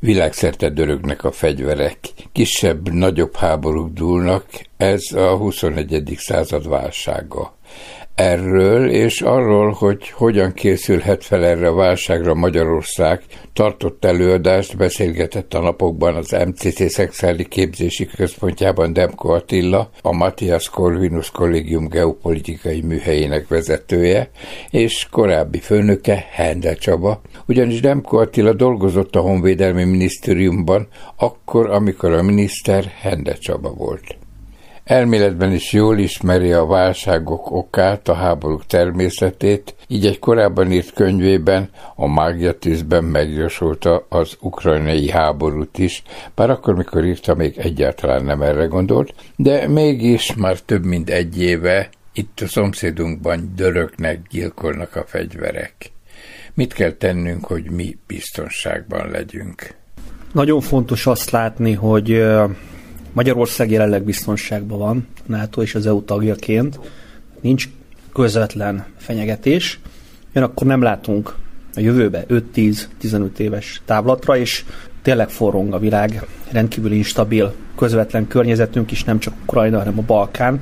Világszerte dörögnek a fegyverek, kisebb-nagyobb háborúk dúlnak, ez a 21. század válsága. Erről és arról, hogy hogyan készülhet fel erre a válságra Magyarország, tartott előadást beszélgetett a napokban az MCC Szexuális Képzési Központjában Demko Attila, a Matthias Corvinus Kollégium geopolitikai műhelyének vezetője, és korábbi főnöke Hendel Csaba, ugyanis Demko Attila dolgozott a Honvédelmi Minisztériumban akkor, amikor a miniszter Hendel Csaba volt. Elméletben is jól ismeri a válságok okát, a háborúk természetét, így egy korábban írt könyvében, a Mágia tűzben megjósolta az ukrajnai háborút is, bár akkor, mikor írta, még egyáltalán nem erre gondolt, de mégis már több mint egy éve itt a szomszédunkban döröknek, gyilkolnak a fegyverek. Mit kell tennünk, hogy mi biztonságban legyünk? Nagyon fontos azt látni, hogy Magyarország jelenleg biztonságban van, NATO és az EU tagjaként. Nincs közvetlen fenyegetés, akkor nem látunk a jövőbe 5-10-15 éves távlatra, és tényleg forrong a világ, rendkívül instabil, közvetlen környezetünk is, nem csak Ukrajna, hanem a Balkán.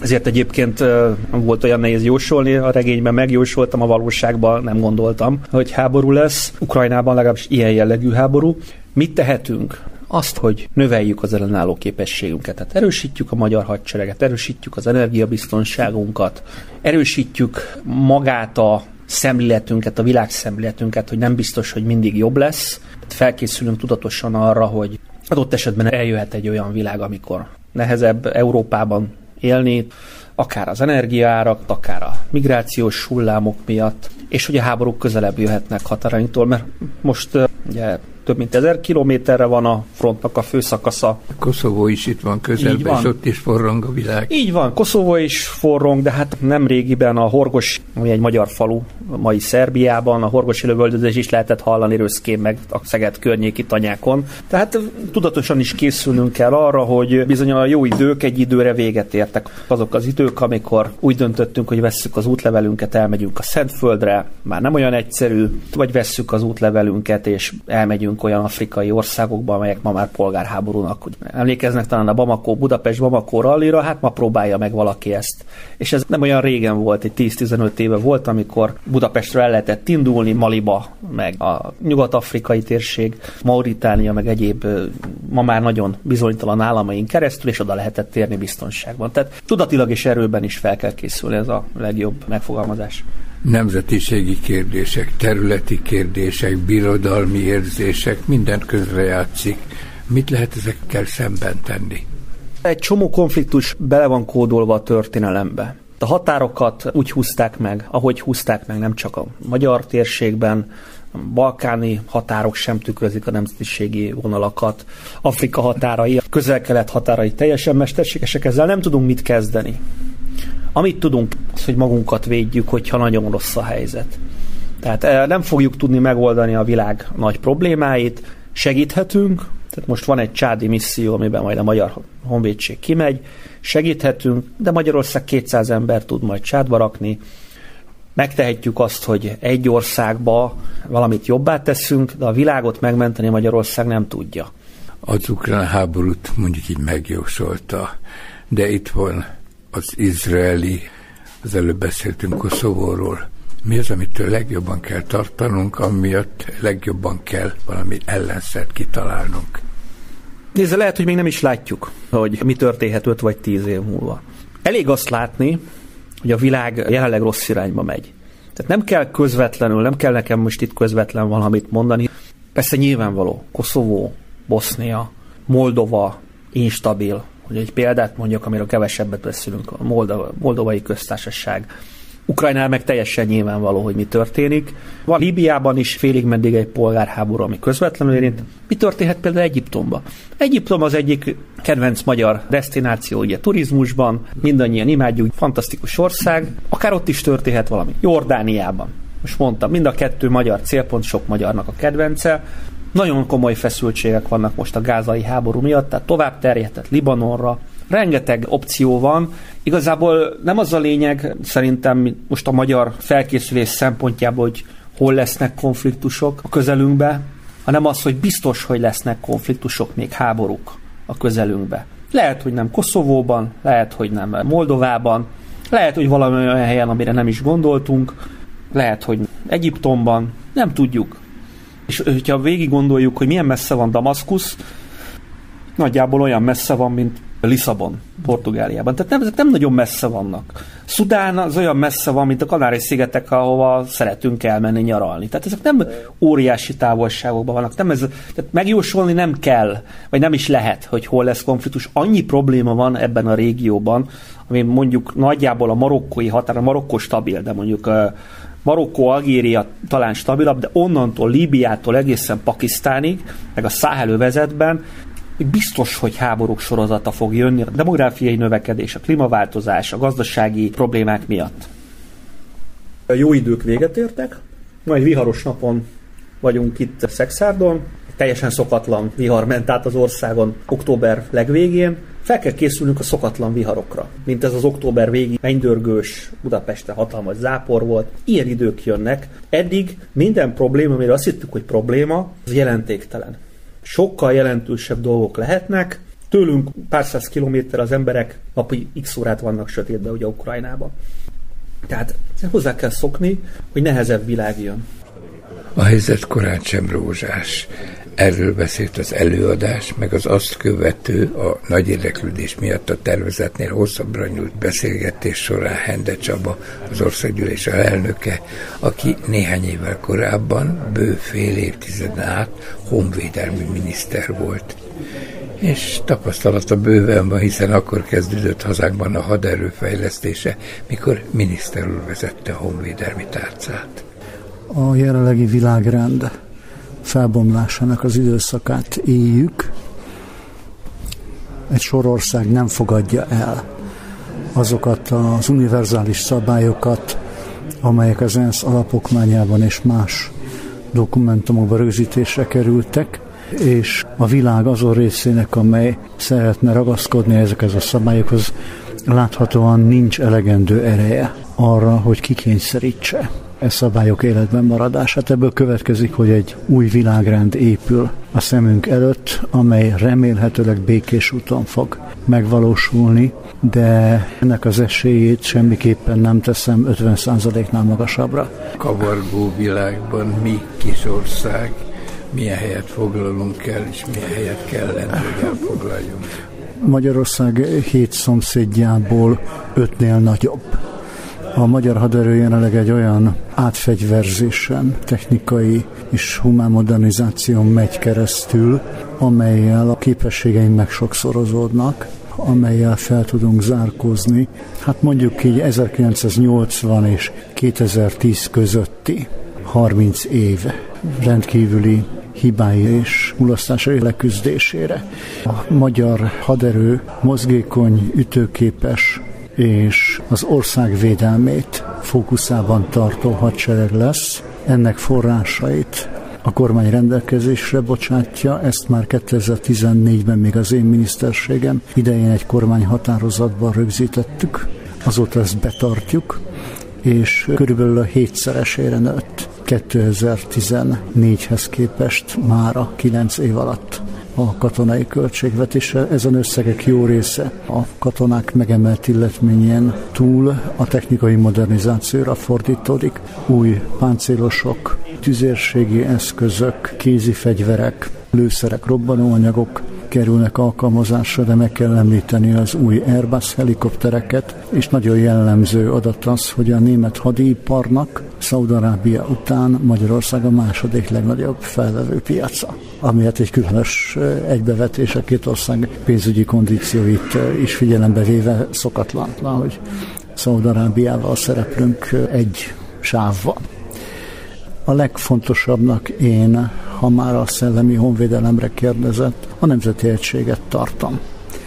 Ezért egyébként volt olyan nehéz jósolni, a regényben megjósoltam, a valóságban nem gondoltam, hogy háború lesz. Ukrajnában legalábbis ilyen jellegű háború. Mit tehetünk? Azt, hogy növeljük az ellenálló képességünket. Tehát erősítjük a magyar hadsereget, erősítjük az energiabiztonságunkat, erősítjük magát a szemléletünket, a világszemléletünket, hogy nem biztos, hogy mindig jobb lesz. Felkészülünk tudatosan arra, hogy adott esetben eljöhet egy olyan világ, amikor nehezebb Európában élni, akár az energiaárak, akár a migrációs hullámok miatt, és hogy a háborúk közelebb jöhetnek határainktól, mert most ugye több mint ezer kilométerre van a frontnak a főszakasza. Koszovó is itt van közelben, és ott is forrong a világ. Így van, Koszovó is forrong, de hát nem régiben a Horgos, ami egy magyar falu, mai Szerbiában, a Horgosi lövöldözés is lehetett hallani Röszkén meg a Szeged környéki tanyákon. Tehát tudatosan is készülnünk kell arra, hogy bizony a jó idők egy időre véget értek. Azok az idők, amikor úgy döntöttünk, hogy vesszük az útlevelünket, elmegyünk a Szentföldre, már nem olyan egyszerű, vagy vesszük az útlevelünket, és elmegyünk megyünk olyan afrikai országokba, amelyek ma már polgárháborúnak. Hogy emlékeznek talán a Bamako, Budapest Bamako rallira, hát ma próbálja meg valaki ezt. És ez nem olyan régen volt, egy 10-15 éve volt, amikor Budapestről el lehetett indulni, Maliba, meg a nyugat-afrikai térség, Mauritánia, meg egyéb ma már nagyon bizonytalan államaink keresztül, és oda lehetett térni biztonságban. Tehát tudatilag és erőben is fel kell készülni, ez a legjobb megfogalmazás nemzetiségi kérdések, területi kérdések, birodalmi érzések, minden közrejátszik. Mit lehet ezekkel szemben tenni? Egy csomó konfliktus bele van kódolva a történelembe. A határokat úgy húzták meg, ahogy húzták meg nem csak a magyar térségben, a balkáni határok sem tükrözik a nemzetiségi vonalakat, Afrika határai, közel-kelet határai teljesen mesterségesek, ezzel nem tudunk mit kezdeni. Amit tudunk, az, hogy magunkat védjük, hogyha nagyon rossz a helyzet. Tehát eh, nem fogjuk tudni megoldani a világ nagy problémáit, segíthetünk, tehát most van egy csádi misszió, amiben majd a Magyar Honvédség kimegy, segíthetünk, de Magyarország 200 ember tud majd csádba rakni, megtehetjük azt, hogy egy országba valamit jobbá teszünk, de a világot megmenteni Magyarország nem tudja. Az ukrán háborút mondjuk így megjósolta, de itt van az izraeli, az előbb beszéltünk Koszovóról, mi az, amitől legjobban kell tartanunk, amiatt legjobban kell valami ellenszert kitalálnunk. Nézze, lehet, hogy még nem is látjuk, hogy mi történhet 5 vagy 10 év múlva. Elég azt látni, hogy a világ jelenleg rossz irányba megy. Tehát nem kell közvetlenül, nem kell nekem most itt közvetlen valamit mondani. Persze nyilvánvaló, Koszovó, Bosznia, Moldova instabil, hogy egy példát mondjak, amiről kevesebbet beszélünk, a Moldova, Moldovai köztársaság. Ukrajnál meg teljesen nyilvánvaló, hogy mi történik. Van Líbiában is félig meddig egy polgárháború, ami közvetlenül érint. Mi történhet például Egyiptomban? Egyiptom az egyik kedvenc magyar destináció, ugye turizmusban, mindannyian imádjuk, fantasztikus ország, akár ott is történhet valami. Jordániában. Most mondtam, mind a kettő magyar célpont, sok magyarnak a kedvence. Nagyon komoly feszültségek vannak most a gázai háború miatt, tehát tovább terjedett Libanonra, rengeteg opció van. Igazából nem az a lényeg, szerintem most a magyar felkészülés szempontjából, hogy hol lesznek konfliktusok a közelünkbe, hanem az, hogy biztos, hogy lesznek konfliktusok, még háborúk a közelünkbe. Lehet, hogy nem Koszovóban, lehet, hogy nem Moldovában, lehet, hogy valami olyan helyen, amire nem is gondoltunk, lehet, hogy Egyiptomban, nem tudjuk. És hogyha végig gondoljuk, hogy milyen messze van Damaszkusz, nagyjából olyan messze van, mint Lisszabon, Portugáliában. Tehát nem, ezek nem nagyon messze vannak. Szudán az olyan messze van, mint a Kanári-szigetek, ahova szeretünk elmenni nyaralni. Tehát ezek nem óriási távolságokban vannak. Nem ez, tehát megjósolni nem kell, vagy nem is lehet, hogy hol lesz konfliktus. Annyi probléma van ebben a régióban, ami mondjuk nagyjából a marokkói határ, a Marokkó stabil, de mondjuk Marokkó, Algéria talán stabilabb, de onnantól Líbiától egészen Pakisztánig, meg a száhelővezetben biztos, hogy háborúk sorozata fog jönni, a demográfiai növekedés, a klímaváltozás, a gazdasági problémák miatt. A jó idők véget értek, majd viharos napon vagyunk itt Szexárdon, teljesen szokatlan vihar ment át az országon október legvégén, fel kell készülnünk a szokatlan viharokra, mint ez az október végi mennydörgős Budapesten hatalmas zápor volt. Ilyen idők jönnek. Eddig minden probléma, amire azt hittük, hogy probléma, az jelentéktelen sokkal jelentősebb dolgok lehetnek. Tőlünk pár száz kilométer az emberek napi x órát vannak sötétbe ugye Ukrajnában. Tehát hozzá kell szokni, hogy nehezebb világ jön. A helyzet korán sem rózsás. Erről beszélt az előadás, meg az azt követő, a nagy érdeklődés miatt a tervezetnél hosszabbra nyújt beszélgetés során Hende Csaba, az országgyűlés elnöke, aki néhány évvel korábban, bő fél évtizeden át honvédelmi miniszter volt. És tapasztalata bőven van, hiszen akkor kezdődött hazánkban a haderő fejlesztése, mikor miniszter úr vezette a honvédelmi tárcát. A jelenlegi világrend felbomlásának az időszakát éljük. Egy sorország nem fogadja el azokat az univerzális szabályokat, amelyek az ENSZ alapokmányában és más dokumentumokban rögzítésre kerültek, és a világ azon részének, amely szeretne ragaszkodni ezekhez a szabályokhoz, láthatóan nincs elegendő ereje arra, hogy kikényszerítse e szabályok életben maradását. Ebből következik, hogy egy új világrend épül a szemünk előtt, amely remélhetőleg békés úton fog megvalósulni, de ennek az esélyét semmiképpen nem teszem 50%-nál magasabbra. Kavargó világban mi kis ország, milyen helyet foglalunk el, és milyen helyet kellene, hogy elfoglaljunk. Magyarország hét szomszédjából ötnél nagyobb a magyar haderő jelenleg egy olyan átfegyverzésen, technikai és humán modernizáción megy keresztül, amelyel a képességeink meg sokszorozódnak, amelyel fel tudunk zárkózni. Hát mondjuk így 1980 és 2010 közötti 30 év rendkívüli hibái és mulasztásai leküzdésére. A magyar haderő mozgékony, ütőképes, és az ország védelmét fókuszában tartó hadsereg lesz. Ennek forrásait a kormány rendelkezésre bocsátja, ezt már 2014-ben még az én miniszterségem idején egy kormány határozatban rögzítettük, azóta ezt betartjuk, és körülbelül a hétszeresére nőtt 2014-hez képest már a 9 év alatt a katonai költségvetésre. Ezen összegek jó része a katonák megemelt illetményén túl a technikai modernizációra fordítódik. Új páncélosok, tüzérségi eszközök, kézi fegyverek, lőszerek, robbanóanyagok kerülnek alkalmazásra, de meg kell említeni az új Airbus helikoptereket, és nagyon jellemző adat az, hogy a német hadiparnak Szaudarábia után Magyarország a második legnagyobb felvevő piaca, amiért egy különös egybevetés a két ország pénzügyi kondícióit is figyelembe véve szokatlan, hogy Szaudarábiával szereplünk egy sávban. A legfontosabbnak én ha már a szellemi honvédelemre kérdezett, a nemzeti egységet tartom.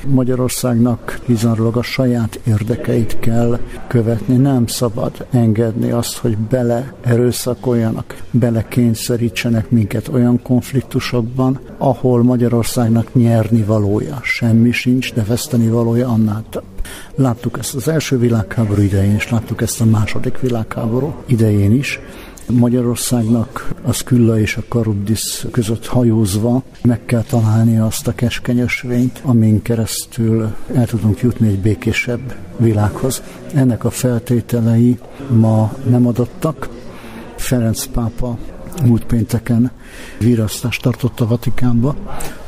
Magyarországnak kizárólag a saját érdekeit kell követni, nem szabad engedni azt, hogy bele erőszakoljanak, bele kényszerítsenek minket olyan konfliktusokban, ahol Magyarországnak nyerni valója semmi sincs, de veszteni valója annál több. Láttuk ezt az első világháború idején is, láttuk ezt a második világháború idején is, Magyarországnak a Skylla és a Karubdis között hajózva meg kell találni azt a keskeny ösvényt, amin keresztül el tudunk jutni egy békésebb világhoz. Ennek a feltételei ma nem adottak. Ferenc pápa múlt pénteken virasztást tartott a Vatikánba,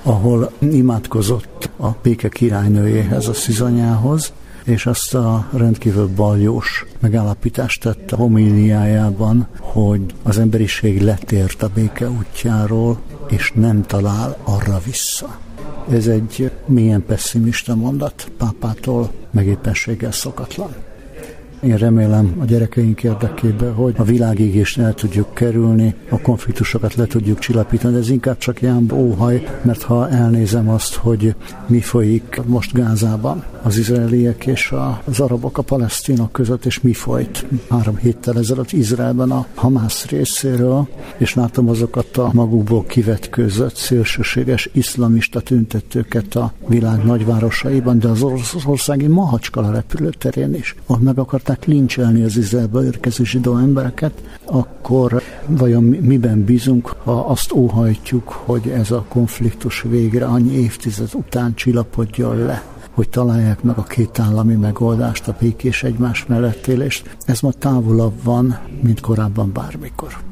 ahol imádkozott a béke királynőjéhez, a szizanyához, és azt a rendkívül baljós megállapítást tette a hogy az emberiség letért a béke útjáról, és nem talál arra vissza. Ez egy milyen pessimista mondat, pápától megépességgel szokatlan. Én remélem a gyerekeink érdekében, hogy a világégést el tudjuk kerülni, a konfliktusokat le tudjuk csillapítani, de ez inkább csak ilyen óhaj, mert ha elnézem azt, hogy mi folyik most Gázában, az izraeliek és az arabok, a palesztinok között, és mi folyt három héttel ezelőtt Izraelben a Hamász részéről, és látom azokat a magukból kivetkőzött szélsőséges iszlamista tüntetőket a világ nagyvárosaiban, de az országi Mahacskala repülőterén is. Ott meg akarták lincselni az Izraelbe érkező zsidó embereket, akkor vajon miben bízunk, ha azt óhajtjuk, hogy ez a konfliktus végre annyi évtized után csillapodjon le? hogy találják meg a két állami megoldást, a békés egymás mellett élést. Ez ma távolabb van, mint korábban bármikor.